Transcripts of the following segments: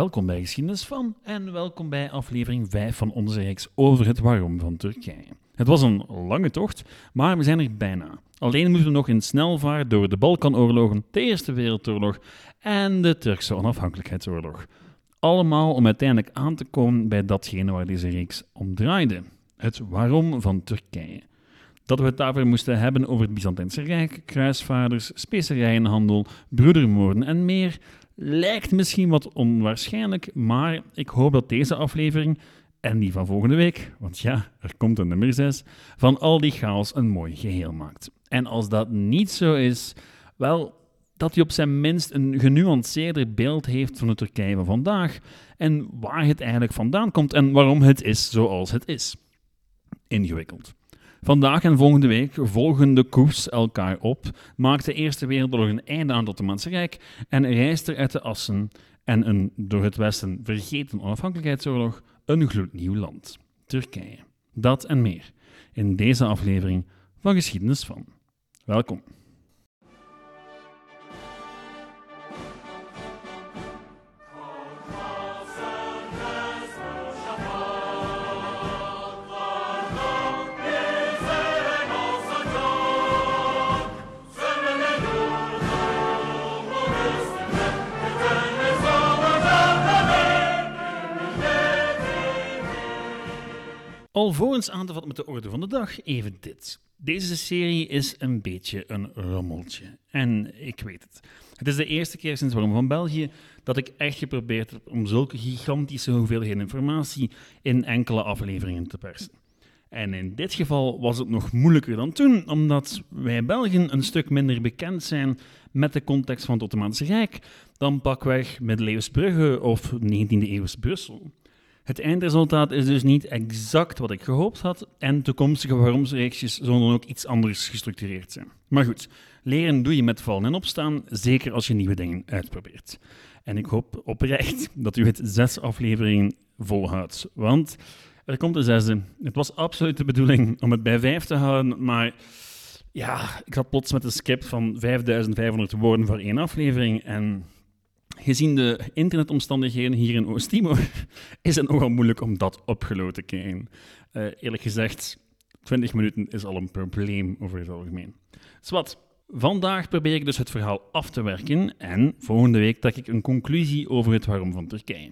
Welkom bij Geschiedenis van en welkom bij aflevering 5 van onze reeks over het waarom van Turkije. Het was een lange tocht, maar we zijn er bijna. Alleen moeten we nog in snelvaart door de Balkanoorlogen, de Eerste Wereldoorlog en de Turkse onafhankelijkheidsoorlog. Allemaal om uiteindelijk aan te komen bij datgene waar deze reeks om draaide: het waarom van Turkije. Dat we het daarvoor moesten hebben over het Byzantijnse Rijk, kruisvaarders, specerijenhandel, broedermoorden en meer, lijkt misschien wat onwaarschijnlijk, maar ik hoop dat deze aflevering en die van volgende week, want ja, er komt een nummer 6, van al die chaos een mooi geheel maakt. En als dat niet zo is, wel, dat hij op zijn minst een genuanceerder beeld heeft van de Turkije van vandaag en waar het eigenlijk vandaan komt en waarom het is zoals het is. Ingewikkeld. Vandaag en volgende week volgen de koers elkaar op, maakt de Eerste Wereldoorlog een einde aan het Ottomaanse Rijk en reist er uit de assen en een door het Westen vergeten onafhankelijkheidsoorlog een gloednieuw land, Turkije. Dat en meer in deze aflevering van Geschiedenis van. Welkom. Alvorens aan te vatten met de orde van de dag, even dit. Deze serie is een beetje een rommeltje. En ik weet het. Het is de eerste keer sinds Waarom van België dat ik echt geprobeerd heb om zulke gigantische hoeveelheden informatie in enkele afleveringen te persen. En in dit geval was het nog moeilijker dan toen, omdat wij Belgen een stuk minder bekend zijn met de context van het Ottomaanse Rijk dan pakweg middeleeuws Brugge of 19e-eeuws Brussel. Het eindresultaat is dus niet exact wat ik gehoopt had en toekomstige waaromsreeksjes zullen dan ook iets anders gestructureerd zijn. Maar goed, leren doe je met vallen en opstaan, zeker als je nieuwe dingen uitprobeert. En ik hoop oprecht dat u het zes afleveringen volhoudt, want er komt de zesde. Het was absoluut de bedoeling om het bij vijf te houden, maar ja, ik had plots met een skip van 5500 woorden voor één aflevering en gezien de internetomstandigheden hier in Oost-Timor, is het nogal moeilijk om dat opgelopen te krijgen. Uh, eerlijk gezegd, 20 minuten is al een probleem over het algemeen. Zwat, vandaag probeer ik dus het verhaal af te werken en volgende week trek ik een conclusie over het waarom van Turkije.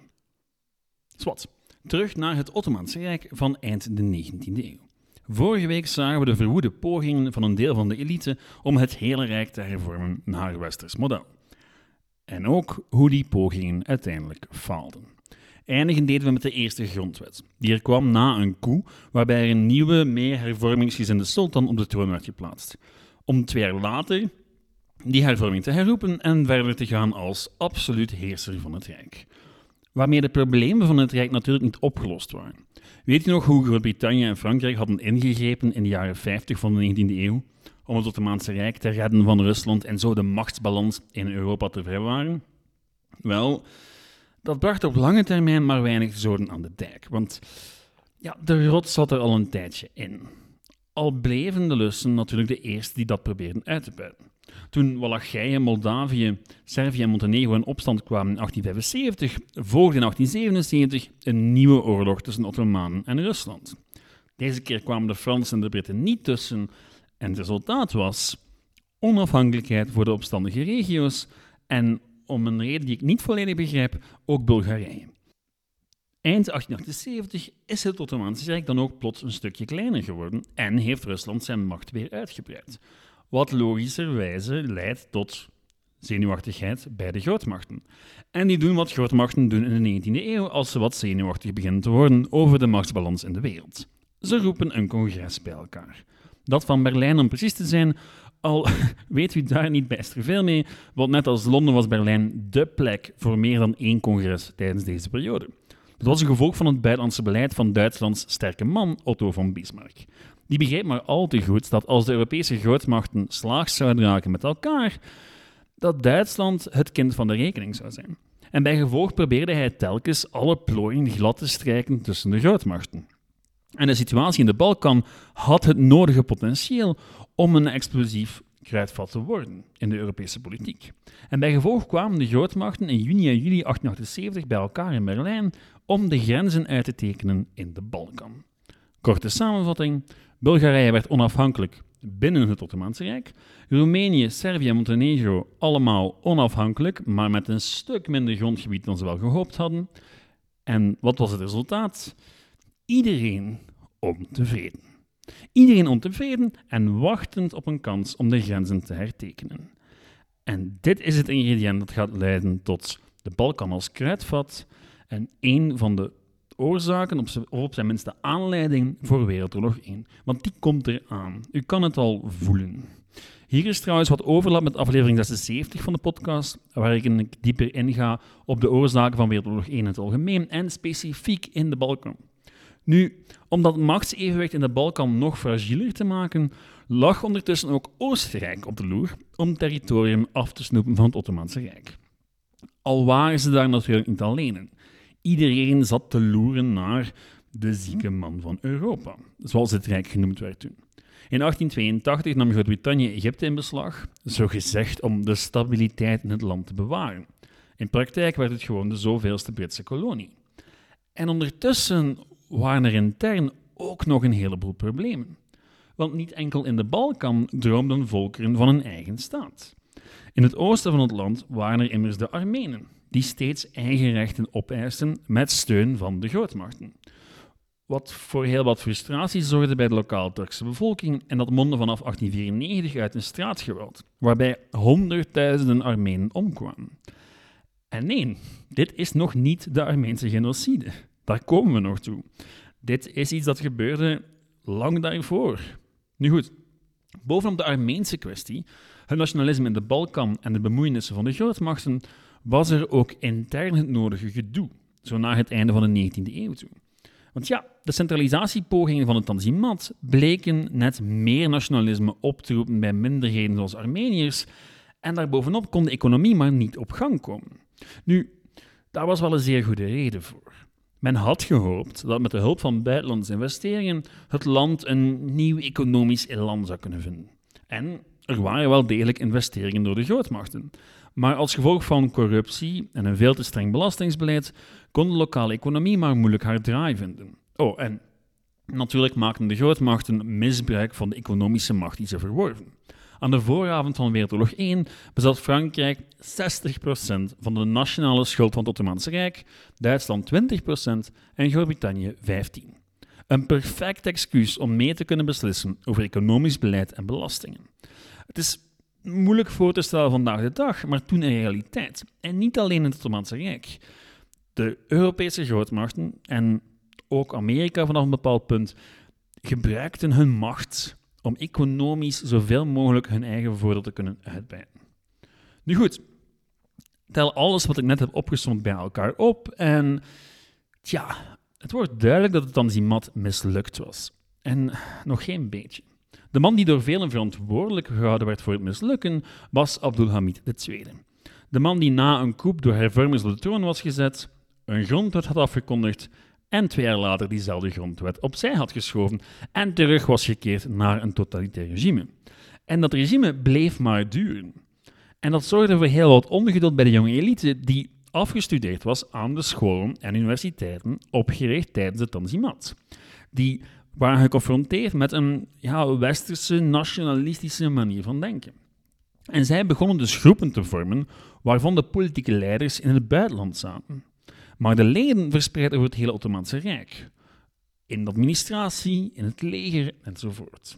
Zwat, terug naar het Ottomaanse Rijk van eind de 19e eeuw. Vorige week zagen we de verwoede pogingen van een deel van de elite om het hele Rijk te hervormen naar westers model. En ook hoe die pogingen uiteindelijk faalden. Eindigen deden we met de eerste grondwet. Die er kwam na een coup waarbij er een nieuwe, meer hervormingsgezinde sultan op de troon werd geplaatst. Om twee jaar later die hervorming te herroepen en verder te gaan als absoluut heerser van het Rijk. Waarmee de problemen van het Rijk natuurlijk niet opgelost waren. Weet je nog hoe Groot-Brittannië en Frankrijk hadden ingegrepen in de jaren 50 van de 19e eeuw? Om het Ottomaanse Rijk te redden van Rusland en zo de machtsbalans in Europa te vrijwaren? Wel, dat bracht op lange termijn maar weinig zoden aan de dijk, want ja, de rot zat er al een tijdje in. Al bleven de Lussen natuurlijk de eerste die dat probeerden uit te buiten. Toen Wallachije, Moldavië, Servië en Montenegro in opstand kwamen in 1875, volgde in 1877 een nieuwe oorlog tussen Ottomanen en Rusland. Deze keer kwamen de Fransen en de Britten niet tussen, en het resultaat was onafhankelijkheid voor de opstandige regio's en, om een reden die ik niet volledig begrijp, ook Bulgarije. Eind 1878 is het Ottomaanse Rijk dan ook plots een stukje kleiner geworden en heeft Rusland zijn macht weer uitgebreid. Wat logischerwijze leidt tot zenuwachtigheid bij de grootmachten. En die doen wat grootmachten doen in de 19e eeuw als ze wat zenuwachtig beginnen te worden over de machtsbalans in de wereld. Ze roepen een congres bij elkaar. Dat van Berlijn, om precies te zijn, al weet u daar niet bijster veel mee, want net als Londen was Berlijn dé plek voor meer dan één congres tijdens deze periode. Dat was een gevolg van het buitenlandse beleid van Duitslands sterke man Otto von Bismarck. Die begreep maar al te goed dat als de Europese grootmachten slaags zouden raken met elkaar, dat Duitsland het kind van de rekening zou zijn. En bij gevolg probeerde hij telkens alle plooien glad te strijken tussen de grootmachten. En de situatie in de Balkan had het nodige potentieel om een explosief kruidvat te worden in de Europese politiek. En bij gevolg kwamen de grootmachten in juni en juli 1878 bij elkaar in Berlijn om de grenzen uit te tekenen in de Balkan. Korte samenvatting: Bulgarije werd onafhankelijk binnen het Ottomaanse Rijk. Roemenië, Servië en Montenegro allemaal onafhankelijk, maar met een stuk minder grondgebied dan ze wel gehoopt hadden. En wat was het resultaat? Iedereen ontevreden. Iedereen ontevreden en wachtend op een kans om de grenzen te hertekenen. En dit is het ingrediënt dat gaat leiden tot de Balkan als kruidvat en een van de oorzaken, of op zijn minste aanleiding voor Wereldoorlog 1. Want die komt eraan. U kan het al voelen. Hier is trouwens wat overlap met aflevering 76 van de podcast, waar ik dieper inga op de oorzaken van Wereldoorlog 1 in het algemeen en specifiek in de Balkan. Nu, om dat machtsevenwicht in de Balkan nog fragieler te maken, lag ondertussen ook Oostenrijk op de loer om territorium af te snoepen van het Ottomaanse Rijk. Al waren ze daar natuurlijk niet alleen in. Iedereen zat te loeren naar de zieke man van Europa, zoals het Rijk genoemd werd toen. In 1882 nam Groot-Brittannië Egypte in beslag, zogezegd om de stabiliteit in het land te bewaren. In praktijk werd het gewoon de zoveelste Britse kolonie. En ondertussen waren er intern ook nog een heleboel problemen. Want niet enkel in de Balkan droomden volkeren van een eigen staat. In het oosten van het land waren er immers de Armenen, die steeds eigen rechten opeisten met steun van de grootmachten. Wat voor heel wat frustratie zorgde bij de lokale Turkse bevolking en dat mondde vanaf 1894 uit een straatgeweld, waarbij honderdduizenden Armenen omkwamen. En nee, dit is nog niet de Armeense genocide. Daar komen we nog toe. Dit is iets dat gebeurde lang daarvoor. Nu goed, bovenop de Armeense kwestie, het nationalisme in de Balkan en de bemoeienissen van de grootmachten, was er ook intern het nodige gedoe, zo na het einde van de 19e eeuw toe. Want ja, de centralisatiepogingen van het Tanzimat bleken net meer nationalisme op te roepen bij minderheden zoals Armeniërs, en daarbovenop kon de economie maar niet op gang komen. Nu, daar was wel een zeer goede reden voor. Men had gehoopt dat met de hulp van buitenlandse investeringen het land een nieuw economisch elan zou kunnen vinden. En er waren wel degelijk investeringen door de grootmachten. Maar als gevolg van corruptie en een veel te streng belastingsbeleid kon de lokale economie maar moeilijk haar draai vinden. Oh, en natuurlijk maakten de grootmachten misbruik van de economische macht die ze verworven. Aan de vooravond van Wereldoorlog 1 bezat Frankrijk 60% van de nationale schuld van het Ottomaanse Rijk, Duitsland 20% en Groot-Brittannië 15%. Een perfect excuus om mee te kunnen beslissen over economisch beleid en belastingen. Het is moeilijk voor te stellen vandaag de dag, maar toen een realiteit. En niet alleen in het Ottomaanse Rijk. De Europese grootmachten en ook Amerika vanaf een bepaald punt gebruikten hun macht om economisch zoveel mogelijk hun eigen voordeel te kunnen uitbijten. Nu goed, tel alles wat ik net heb opgesomd bij elkaar op en tja, het wordt duidelijk dat het Tanzimat mislukt was. En nog geen beetje. De man die door velen verantwoordelijk gehouden werd voor het mislukken was Abdulhamid II. De man die na een coup door hervormers op de troon was gezet, een grondwet had afgekondigd en twee jaar later diezelfde grondwet opzij had geschoven en terug was gekeerd naar een totalitair regime. En dat regime bleef maar duren. En dat zorgde voor heel wat ongeduld bij de jonge elite die afgestudeerd was aan de scholen en universiteiten opgericht tijdens de Tanzimat. Die waren geconfronteerd met een ja, westerse nationalistische manier van denken. En zij begonnen dus groepen te vormen waarvan de politieke leiders in het buitenland zaten maar de leden verspreid over het hele Ottomaanse Rijk. In de administratie, in het leger enzovoort.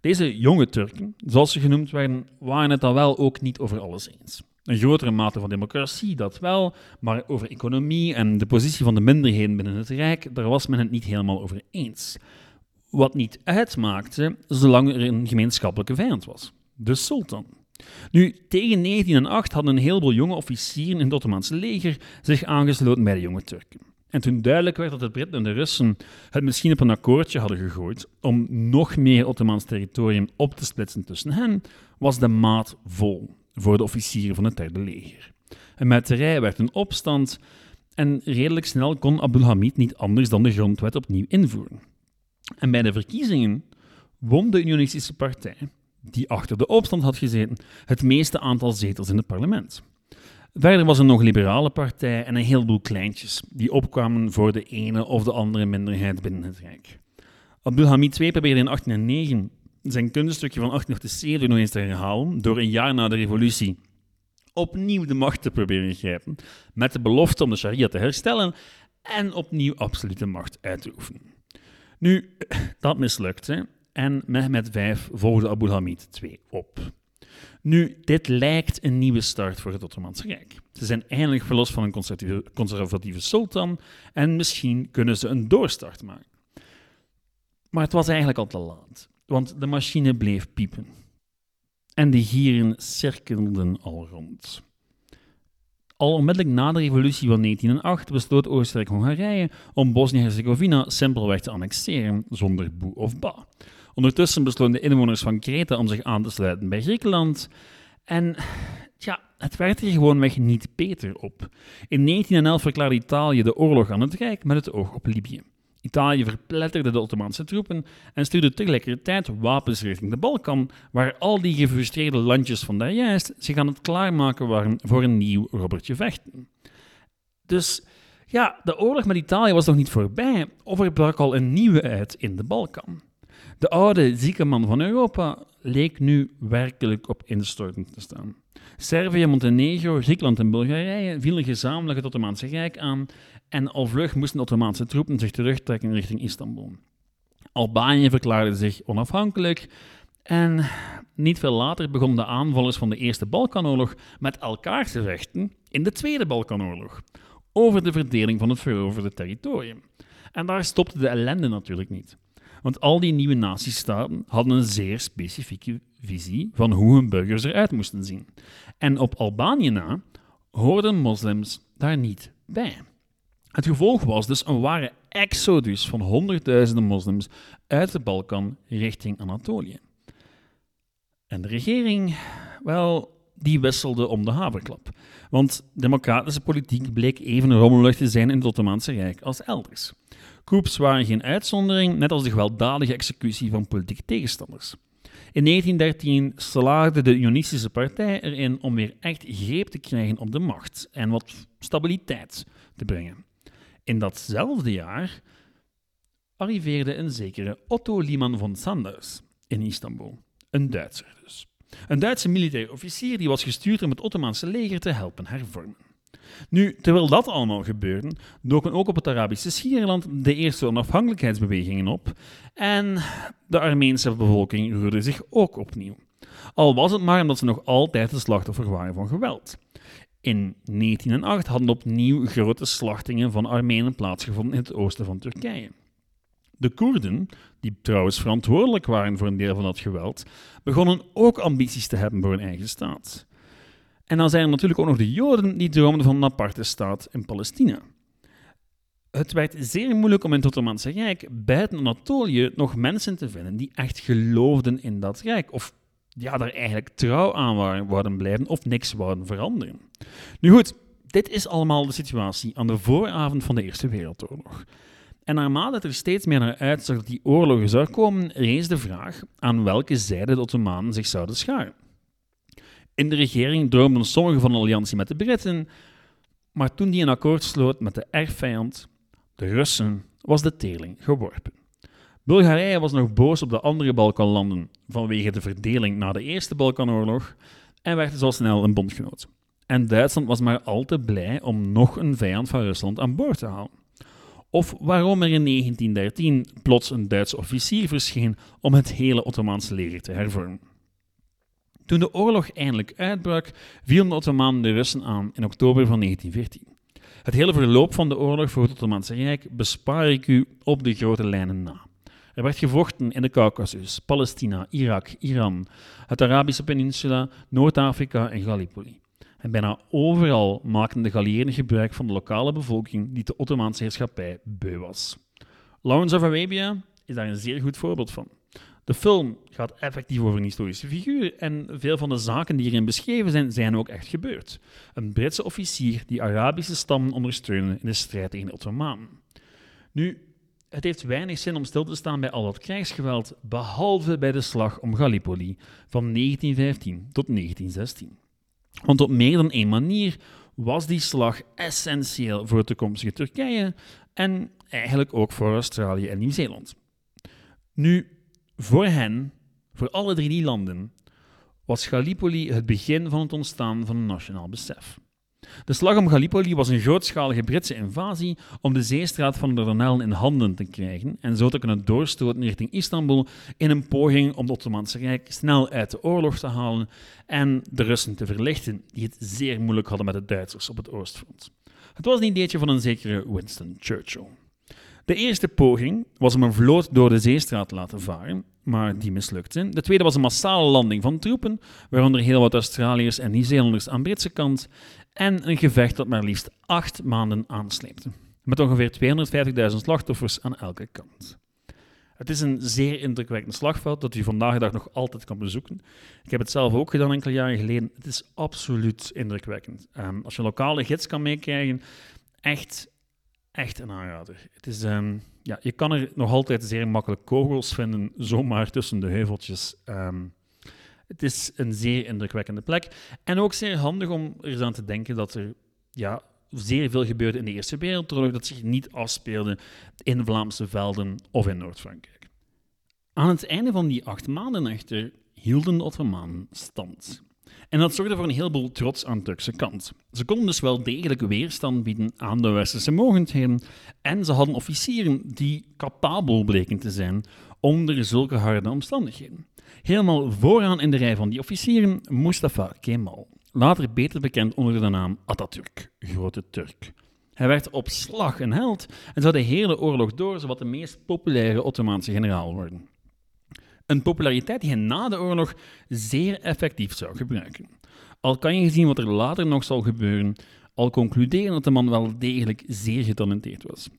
Deze jonge Turken, zoals ze genoemd werden, waren het dan wel ook niet over alles eens. Een grotere mate van democratie, dat wel, maar over economie en de positie van de minderheden binnen het Rijk, daar was men het niet helemaal over eens. Wat niet uitmaakte, zolang er een gemeenschappelijke vijand was: de sultan. Nu, tegen 1908 hadden een heleboel jonge officieren in het Ottomaanse leger zich aangesloten bij de jonge Turken. En toen duidelijk werd dat de Britten en de Russen het misschien op een akkoordje hadden gegooid om nog meer Ottomaans territorium op te splitsen tussen hen, was de maat vol voor de officieren van het derde leger. Een muiterij werd een opstand en redelijk snel kon Abdulhamid niet anders dan de grondwet opnieuw invoeren. En bij de verkiezingen won de Unionistische Partij die achter de opstand had gezeten, het meeste aantal zetels in het parlement. Verder was er nog liberale partij en een heleboel kleintjes die opkwamen voor de ene of de andere minderheid binnen het Rijk. Abdulhamid II probeerde in 1809 zijn kunststukje van 1887 nog eens te herhalen door een jaar na de revolutie opnieuw de macht te proberen grijpen, met de belofte om de sharia te herstellen en opnieuw absolute macht uit te oefenen. Nu, dat mislukte en Mehmed V volgde Abu Hamid II op. Nu, dit lijkt een nieuwe start voor het Ottomaanse Rijk. Ze zijn eindelijk verlost van een conservatieve, conservatieve sultan en misschien kunnen ze een doorstart maken. Maar het was eigenlijk al te laat, want de machine bleef piepen. En de gieren cirkelden al rond. Al onmiddellijk na de revolutie van 1908 besloot Oostenrijk-Hongarije om Bosnië-Herzegovina simpelweg te annexeren, zonder boe of ba. Ondertussen besloten de inwoners van Kreta om zich aan te sluiten bij Griekenland. En ja, het werd er gewoonweg niet beter op. In 1911 verklaarde Italië de oorlog aan het Rijk met het oog op Libië. Italië verpletterde de Ottomaanse troepen en stuurde tegelijkertijd wapens richting de Balkan, waar al die gefrustreerde landjes van daarjuist zich aan het klaarmaken waren voor een nieuw Robertje vechten. Dus ja, de oorlog met Italië was nog niet voorbij, of er brak al een nieuwe uit in de Balkan. De oude, zieke man van Europa leek nu werkelijk op instorten te staan. Servië, Montenegro, Griekenland en Bulgarije vielen gezamenlijk het Ottomaanse Rijk aan en al vlug moesten de Ottomaanse troepen zich terugtrekken richting Istanbul. Albanië verklaarde zich onafhankelijk en niet veel later begonnen de aanvallers van de Eerste Balkanoorlog met elkaar te vechten in de Tweede Balkanoorlog over de verdeling van het veroverde territorium. En daar stopte de ellende natuurlijk niet. Want al die nieuwe natiestaten hadden een zeer specifieke visie van hoe hun burgers eruit moesten zien. En op Albanië na hoorden moslims daar niet bij. Het gevolg was dus een ware exodus van honderdduizenden moslims uit de Balkan richting Anatolië. En de regering, wel, die wisselde om de haverklap. Want democratische politiek bleek even rommelig te zijn in het Ottomaanse Rijk als elders. Coups waren geen uitzondering, net als de gewelddadige executie van politieke tegenstanders. In 1913 slaagde de Ionistische partij erin om weer echt greep te krijgen op de macht en wat stabiliteit te brengen. In datzelfde jaar arriveerde een zekere Otto Liman von Sanders in Istanbul, een Duitser dus. Een Duitse militair officier die was gestuurd om het Ottomaanse leger te helpen hervormen. Nu, terwijl dat allemaal gebeurde, doken ook op het Arabische Schiereiland de eerste onafhankelijkheidsbewegingen op en de Armeense bevolking roerde zich ook opnieuw. Al was het maar omdat ze nog altijd de slachtoffer waren van geweld. In 1908 hadden opnieuw grote slachtingen van Armenen plaatsgevonden in het oosten van Turkije. De Koerden, die trouwens verantwoordelijk waren voor een deel van dat geweld, begonnen ook ambities te hebben voor hun eigen staat. En dan zijn er natuurlijk ook nog de Joden die droomden van een aparte staat in Palestina. Het werd zeer moeilijk om in het Ottomaanse Rijk buiten Anatolië nog mensen te vinden die echt geloofden in dat rijk, of ja, daar eigenlijk trouw aan waren, blijven of niks wouden veranderen. Nu goed, dit is allemaal de situatie aan de vooravond van de Eerste Wereldoorlog. En naarmate er steeds meer naar uitzag dat die oorlogen zou komen, rees de vraag aan welke zijde de Ottomanen zich zouden scharen. In de regering droomden sommigen van een alliantie met de Britten, maar toen die een akkoord sloot met de erfvijand, de Russen, was de teling geworpen. Bulgarije was nog boos op de andere Balkanlanden vanwege de verdeling na de Eerste Balkanoorlog en werd dus al snel een bondgenoot. En Duitsland was maar al te blij om nog een vijand van Rusland aan boord te halen. Of waarom er in 1913 plots een Duitse officier verscheen om het hele Ottomaanse leger te hervormen. Toen de oorlog eindelijk uitbrak, vielen de Ottomanen de Russen aan in oktober van 1914. Het hele verloop van de oorlog voor het Ottomaanse Rijk bespaar ik u op de grote lijnen na. Er werd gevochten in de Caucasus, Palestina, Irak, Iran, het Arabische peninsula, Noord-Afrika en Gallipoli. En bijna overal maakten de geallieerden gebruik van de lokale bevolking die de Ottomaanse heerschappij beu was. Lawrence of Arabia is daar een zeer goed voorbeeld van. De film gaat effectief over een historische figuur en veel van de zaken die hierin beschreven zijn, zijn ook echt gebeurd. Een Britse officier die Arabische stammen ondersteunde in de strijd tegen de Ottomanen. Nu, het heeft weinig zin om stil te staan bij al dat krijgsgeweld, behalve bij de slag om Gallipoli van 1915 tot 1916. Want op meer dan één manier was die slag essentieel voor het toekomstige Turkije en eigenlijk ook voor Australië en Nieuw-Zeeland. Nu, voor hen, voor alle drie die landen, was Gallipoli het begin van het ontstaan van een nationaal besef. De slag om Gallipoli was een grootschalige Britse invasie om de zeestraat van de Dardanellen in handen te krijgen en zo te kunnen doorstoten richting Istanbul in een poging om het Ottomaanse Rijk snel uit de oorlog te halen en de Russen te verlichten, die het zeer moeilijk hadden met de Duitsers op het oostfront. Het was een ideetje van een zekere Winston Churchill. De eerste poging was om een vloot door de zeestraat te laten varen, maar die mislukte. De tweede was een massale landing van troepen, waaronder heel wat Australiërs en Nieuw-Zeelanders aan Britse kant, en een gevecht dat maar liefst acht maanden aansleepte, met ongeveer 250.000 slachtoffers aan elke kant. Het is een zeer indrukwekkend slagveld dat u vandaag de dag nog altijd kan bezoeken. Ik heb het zelf ook gedaan enkele jaren geleden. Het is absoluut indrukwekkend. Um, als je lokale gids kan meekrijgen, echt, echt een aanrader. Het is, um, ja, je kan er nog altijd zeer makkelijk kogels vinden, zomaar tussen de heuveltjes. Um, het is een zeer indrukwekkende plek. En ook zeer handig om er aan te denken dat er ja, zeer veel gebeurde in de Eerste Wereldoorlog dat zich niet afspeelde in Vlaamse velden of in Noord-Frankrijk. Aan het einde van die acht maanden echter hielden de Ottomanen stand. En dat zorgde voor een heleboel trots aan de Turkse kant. Ze konden dus wel degelijk weerstand bieden aan de westerse mogendheden en ze hadden officieren die capabel bleken te zijn onder zulke harde omstandigheden. Helemaal vooraan in de rij van die officieren Mustafa Kemal, later beter bekend onder de naam Atatürk, Grote Turk. Hij werd op slag een held en zou de hele oorlog door zowat de meest populaire Ottomaanse generaal worden. Een populariteit die hij na de oorlog zeer effectief zou gebruiken. Al kan je zien wat er later nog zal gebeuren, al concluderen dat de man wel degelijk zeer getalenteerd was.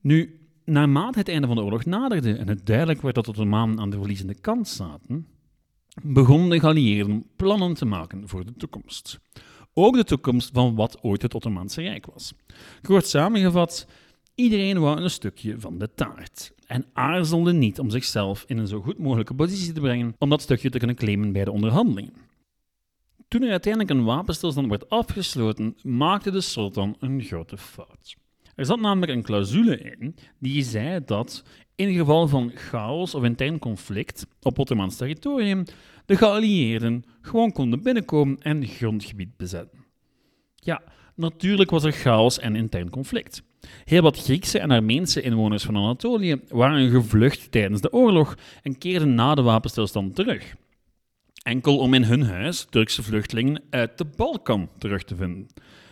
Nu, naarmate het einde van de oorlog naderde en het duidelijk werd dat de Ottomanen aan de verliezende kant zaten, begonnen de geallieerden plannen te maken voor de toekomst. Ook de toekomst van wat ooit het Ottomaanse Rijk was. Kort samengevat, iedereen wou een stukje van de taart en aarzelde niet om zichzelf in een zo goed mogelijke positie te brengen om dat stukje te kunnen claimen bij de onderhandelingen. Toen er uiteindelijk een wapenstilstand werd afgesloten, maakte de sultan een grote fout. Er zat namelijk een clausule in die zei dat in geval van chaos of intern conflict op Ottomaans territorium de geallieerden gewoon konden binnenkomen en grondgebied bezetten. Ja, natuurlijk was er chaos en intern conflict. Heel wat Griekse en Armeense inwoners van Anatolië waren gevlucht tijdens de oorlog en keerden na de wapenstilstand terug. Enkel om in hun huis Turkse vluchtelingen uit de Balkan terug te vinden.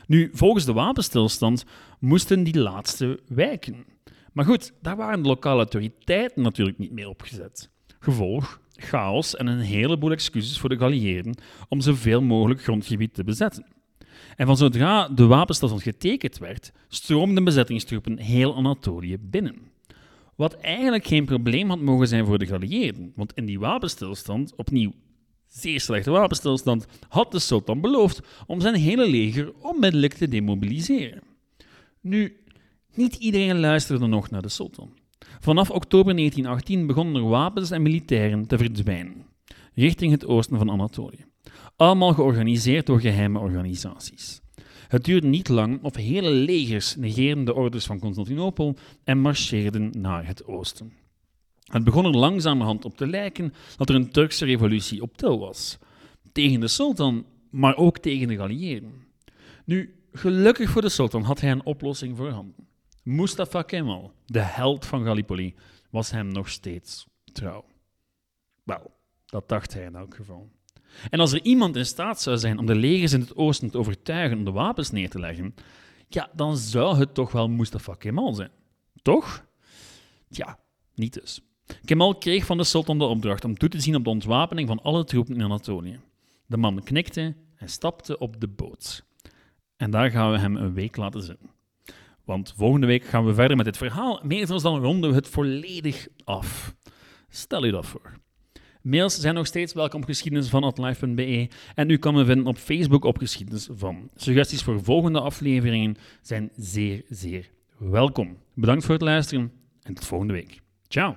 Nu, volgens de wapenstilstand moesten die laatste wijken. Maar goed, daar waren de lokale autoriteiten natuurlijk niet meer opgezet. Gevolg, chaos en een heleboel excuses voor de geallieerden om zoveel mogelijk grondgebied te bezetten. En van zodra de wapenstilstand getekend werd, stroomden bezettingstroepen heel Anatolië binnen. Wat eigenlijk geen probleem had mogen zijn voor de geallieerden, want in die wapenstilstand, opnieuw zeer slechte wapenstilstand, had de sultan beloofd om zijn hele leger onmiddellijk te demobiliseren. Nu, niet iedereen luisterde nog naar de sultan. Vanaf oktober 1918 begonnen er wapens en militairen te verdwijnen, richting het oosten van Anatolië. Allemaal georganiseerd door geheime organisaties. Het duurde niet lang of hele legers negeerden de orders van Constantinopel en marcheerden naar het oosten. Het begon er langzamerhand op te lijken dat er een Turkse revolutie op til was. Tegen de sultan, maar ook tegen de geallieerden. Nu, gelukkig voor de sultan had hij een oplossing voorhanden. Mustafa Kemal, de held van Gallipoli, was hem nog steeds trouw. Wel, dat dacht hij in elk geval. En als er iemand in staat zou zijn om de legers in het oosten te overtuigen om de wapens neer te leggen, ja, dan zou het toch wel Mustafa Kemal zijn. Toch? Ja, niet dus. Kemal kreeg van de sultan de opdracht om toe te zien op de ontwapening van alle troepen in Anatolië. De man knikte en stapte op de boot. En daar gaan we hem een week laten zitten. Want volgende week gaan we verder met dit verhaal. Meestal dan ronden we het volledig af. Stel je dat voor. Mails zijn nog steeds welkom op geschiedenis van atlife.be en u kan me vinden op Facebook op geschiedenis van. Suggesties voor volgende afleveringen zijn zeer, zeer welkom. Bedankt voor het luisteren En tot volgende week. Ciao!